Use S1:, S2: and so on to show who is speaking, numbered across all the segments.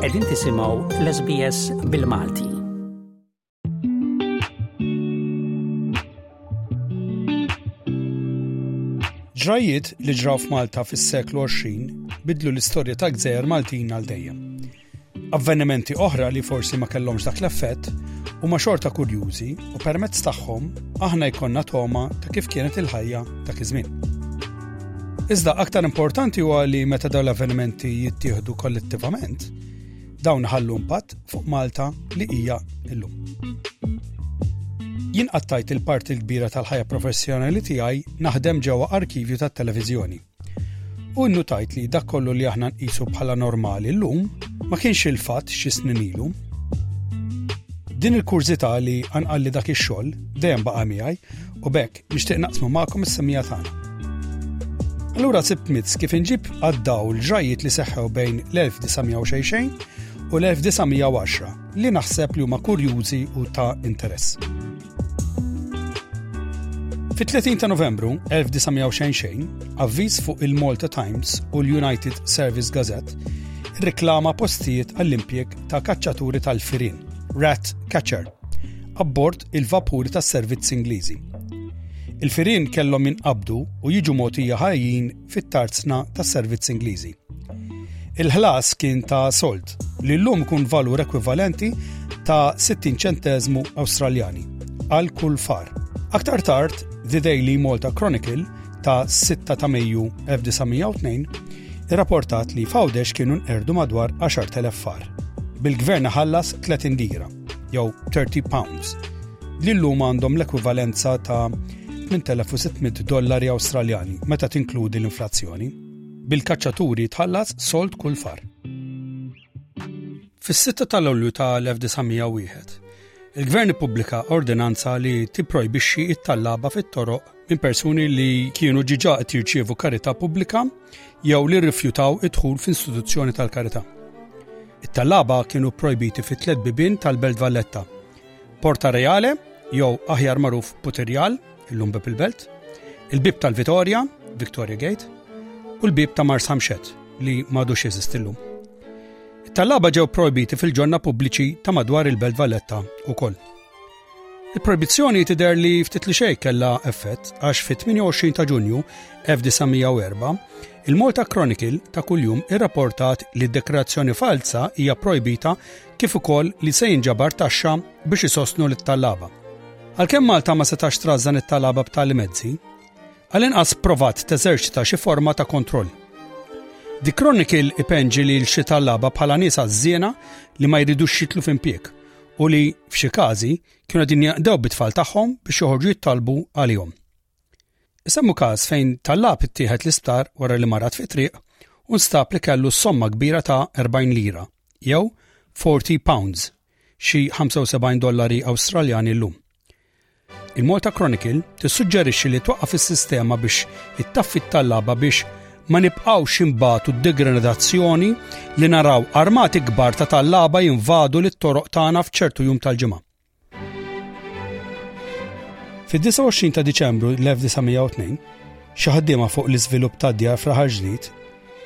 S1: Qegħdin tisimgħu l-SBS bil-Malti.
S2: Ġrajjiet li ġraw f'Malta fis-seklu 20 bidlu l-istorja tal-gżejjer Maltin għal dejjem. Avvenimenti oħra li forsi ma kellhomx dak l-effett huma xorta kurjużi u permezz tagħhom aħna jkollna toma ta' kif kienet il-ħajja dak iż-żmien. Iżda aktar importanti huwa li meta dawn l-avvenimenti jittieħdu kollettivament, dawn ħallu impatt fuq Malta li hija illum. Jien qattajt il-parti l-kbira tal-ħajja professjonali tiegħi naħdem ġewwa arkivju tat-televiżjoni. U nnutajt li dak kollu li aħna nqisu bħala normali llum ma kienx il-fatt xi snin ilu. Din il-kurżità li għanqalli dak ix-xogħol dejjem baqa' miegħi u bekk nixtieq naqsmu magħkom is-semija tagħna. Allura sibt mitz kif inġib għaddaw l-ġrajjiet li seħħew bejn l-1960 u l-1910 li naħseb li huma kurjużi u ta' interess. Fit-30 ta' Novembru 1920, avviż fuq il-Malta Times u l-United Service Gazette rreklama postijiet għall-impjeg ta' kaċċaturi tal-firien, rat catcher, abbord il-vapuri tas-servizz Ingliżi. Il-firien kellhom jinqabdu u jiġu mogħtija ħajjin fit-tarzna tas-servizz Ingliżi. Il-ħlas kien ta' sold li llum kun valur ekwivalenti ta' 60 ċentezmu Awstraljani għal kull far. Aktar tard, The Daily Malta Chronicle ta' 6 ta' Mejju 1902 irrapportat li f'Għawdex kienu nqerdu madwar 10,000 far, bil-gvern ħallas 30 dira. jew 30 pounds, li llum għandhom l-ekwivalenza ta' 8600 dollari Awstraljani meta tinkludi l-inflazzjoni. Bil-kaċċaturi tħallas solt kull far. Fis-6 tal-Lulju tal-1901, il-Gvern ippubblika ordinanza li tipprojbixxi it-tallaba fit-toroq minn persuni li kienu ġiġa qed jirċievu karità pubblika jew li rrifjutaw id-dħul f'istituzzjoni tal-karità. It-tallaba kienu projbiti fit tliet bibien tal-Belt Valletta, Porta Reale, jew aħjar magħruf Putirjal, illum bib il-Belt, il-bib tal-Vitorja, Victoria Gate, u l-bib ta' Mars Hamxet, li madux jeżist illum. It-tallaba ġew projbiti fil-ġonna pubbliċi ta' madwar il-Belt Valletta u koll. Il-projbizzjoni tidher li ftit li xejn kellha effett għax fit-28 ta' Ġunju 1904 il-Malta Chronicle ta' kuljum irrapportat li d-dekorazzjoni falza hija projbita kif ukoll li se jinġabar taxxa biex isostnu lit tallaba Għalkemm Malta ma setax trażżan it-talaba b'tali mezzi, għal-inqas provat teżerċita xi forma ta' kontroll. The Chronicle ipenġi li l-xi tallaba bħala nies għażżiena li ma jridux jitlu f'impjeg u li, f'xi każi, kienu din jaqdew bit-tfal tagħhom biex joħorġu jittalbu għalihom. Isemmu każ fejn tal-lab ittieħed l-isptar wara li marat fi triq u nstab li kellu somma kbira ta' 40 lira, jew 40 pounds, xi 75 dollari Awstraljani llum. Il-Malta Chronicle tissuġġerixxi li twaqqaf is-sistema biex ittaffi t-tallaba biex ma nibqgħux imbatu d-degradazzjoni li naraw armati kbar ta' tallaba jinvadu lit-toroq tagħna f'ċertu jum tal-ġimgħa. Fid-29 ta' Diċembru 1902, xi ħaddiema fuq l-iżvilupp tad-djar fl-aħħar ġnid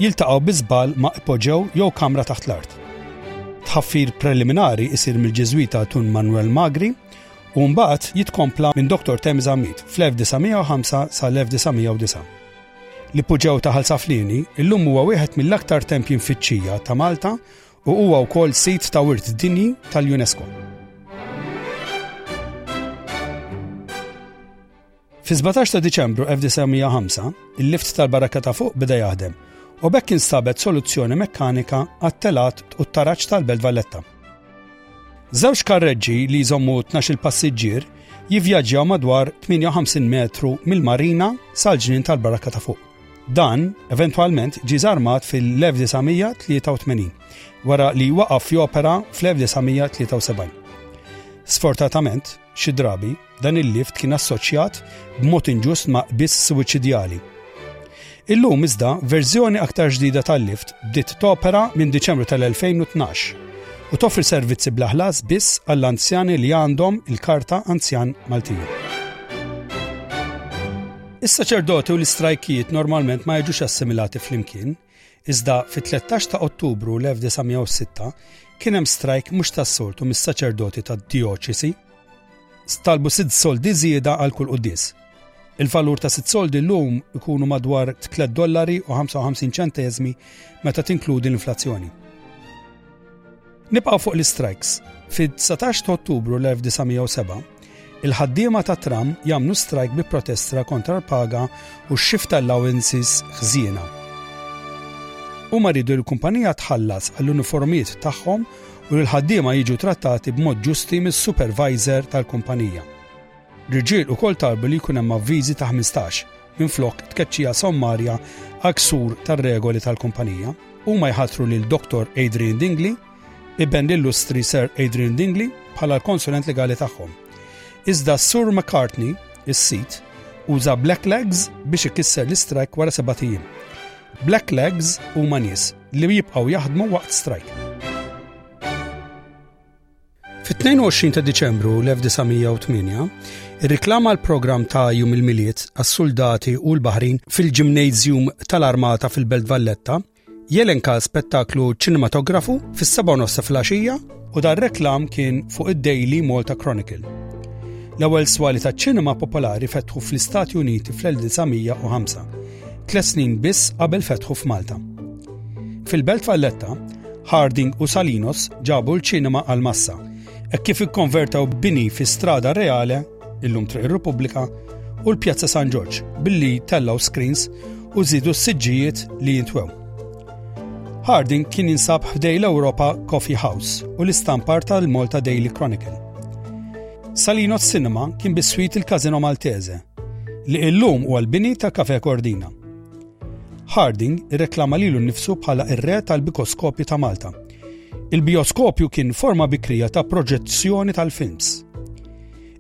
S2: jiltaqgħu bi żball ma' ipoġew jew kamra taħt l-art. Tħaffir preliminari jsir mill-Ġiżwita Tun Manwel Magri u mbagħad jitkompla minn Dottor Temz Għammid fl-1905 sal-1909. L-ipoġew ta' Ħal Saflieni illum huwa wieħed mill-aktar tempji mfittxija ta' Malta u huwa wkoll sit ta' wirt dinji tal-UNESCO. Fis-17 ta' Diċembru 1905, il-lift tal-barakka ta' fuq beda jaħdem u b'hekk instabet soluzzjoni mekkanika għat-telat u t-taraġġ tal-Belt Valletta. Żewġ karreġġi li jżommu 12 passiġġier jivvjaġġjaw madwar 58 metru mill-marina sal-ġnien tal-barakka ta' fuq. Dan, eventwalment, ġi żarmat fil-1983, wara li waqaf jopera fl-1973. Sfortatament, xi drabi, Dan il-lift kien assoċjat b'mod inġust ma' qbiż suwiċidjali. Illum iżda verżjoni aktar ġdida tal-lift bdiet topera minn Diċembru tal-2012 u toffri servizzi bla ħlas biss għall-anzjani li għandhom il-karta anzjan Maltija. Is-saċerdoti u l-istrajkijiet normalment ma jiġux assimilati flimkien, Iżda fit-13 ta' Ottubru l-1906 kien hemm strajk mhux tas-soltu mis-saċerdoti tad-djoċesi. Stalbu sitt soldi żieda għal kull qudies. Il-valur ta' sitt soldi llum ikunu madwar 3 dollari u 55 ċenteżmi meta tinkludi l-inflazzjoni. Nibqgħu fuq l-istrajks. Fid-19 ta' Ottubru l-1907, il-ħaddiema ta' tram jagħmlu strajk bi protestra kontra l-paga u x-shift allowances ħżiena. Huma rridu l-kumpanija tħallas għall-uniformijiet tagħhom u l-ħaddiema jiġu trattati b'mod ġusti mis-supervisor tal-kumpanija. Riġiel ukoll talbu li jkun hemm avviżi ta' 15 minflok tkeċċija sommarja għal ksur tar-regoli tal-kumpanija. Huma jħatru lil Dr. Adrian Dingli, iben l-illustri Sir Adrian Dingli, bħala l-konsulent legali tagħhom. Iżda Sur McCartney, is-sit, uża Black Legs biex ikisser l-istrajk wara seba' tijiem. Black Legs huma nies li jibqgħu jaħdmu waqt strajk. Fit-22 ta' Diċembru l-1908, irriklama l-programm ta' Jum il-Milied għas-suldati u l-baħrin fil-Gymnasium tal-Armata fil-Belt Valletta, jelenka spettaklu ċinematografu fis-seba' nofsa fil-għaxija u dan reklam kien fuq id-Daily Malta Chronicle. L-ewwel swali taċ-ċinema popolari fetħu fl-Istati Uniti fl-1905, tliet snin biss qabel fetħu f'Malta. Fil-Belt Valletta, Harding u Salinos ġabu l-ċinema għal-massa, e kif ikkonvertaw bini fi strada reale, illum Triq ir-Repubblika, u l-Pjazza San Ġorġ billi tellaw screens u zidu s-siġġijiet li jintwew. Harding kien jinsab ħdej l-Europa Coffee House u l-istampar tal-Malta Daily Chronicle. Salino Cinema kien biswit il-Kazino Maltese, li illum u għal-bini ta' Cafe Cordina. Harding irreklama lilu nnifsu bħala r-re tal-bikoskopju ta' Malta. Il-bijoskopju kien forma bikrija ta' proġezzjoni tal-films.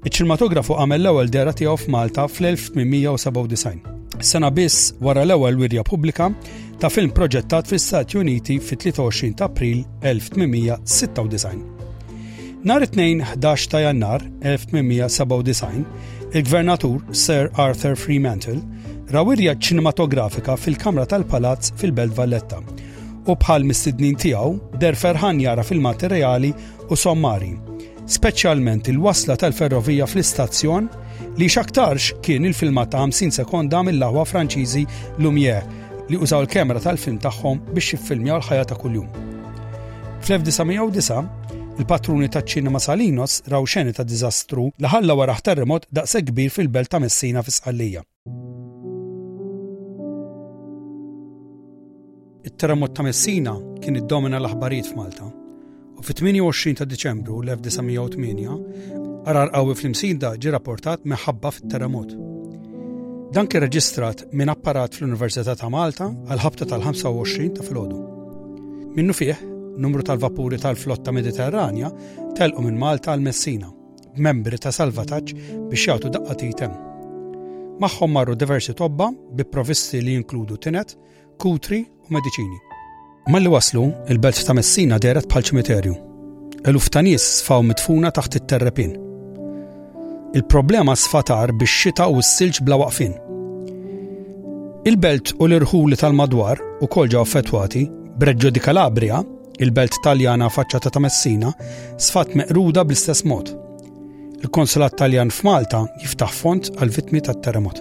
S2: Iċ-ċinematografu għamel l-ewwel dera tiegħu f'Malta fl-1897. Sena biss wara l-ewwel wirja pubblika ta' film proġettat fl-Istati Uniti fit-23 ta' April 1896. Nhar it-Tnejn 11 ta' Jannar 1897, il-Gvernatur Sir Arthur Fremantle raw irja ċinematografika fil-Kamra tal-Palazz fil-Belt Valletta u bħal mistednin tiegħu der ferħan jara filmati reali u sommari, speċjalment il-wasla tal-ferrovija fl-istazzjon li xaktarx kien il-filmat ta' 50 sekonda mill-aħwa Franċiżi Lumière li użaw il-kamera tal-film tagħhom biex jiffilmjaw l-ħajja ta' kuljum. Fl-1909, il-patruni taċ-ċinema Salinos raw xeni ta' diżastru li ħalla wara terremot daqshekk kbir fil-belt ta' Messina fi Sqallija. It-terremot ta' Messina kien iddomina l-aħbarijiet f'Malta. U fit-28 ta' Diċembru l-1908, qarar qawwi fl-imsida ġie rapportat meħabba fit-terremot. Dan kien reġistrat minn apparat fl-Università ta' Malta għal ħabta tal-25 ta' filgħodu. Minnu fih, numru tal-vapuri tal-flotta Mediterranja telqu minn Malta għal Messina, membri ta' salvataġġ biex jagħtu daqqa titem. Magħhom marru diversi tobba bi provisti li jinkludu tinet, kutri u mediċini. Malli waslu, il-belt ta' Messina deret bħal ċimiterju. Eluf ta' nies sfaw midfuna taħt it-terrepin. Il-problema sfatar bix-xita u s-silġ bla waqfin. Il-belt u l-irħuli tal-madwar u kolġa affettwati, Breġġo di Calabria, il-belt taljana faċċata ta' Messina, sfat meqruda bl-istess mod. Il-konsulat taljan f'Malta jiftaħ font għal-vitmi tat-terremot.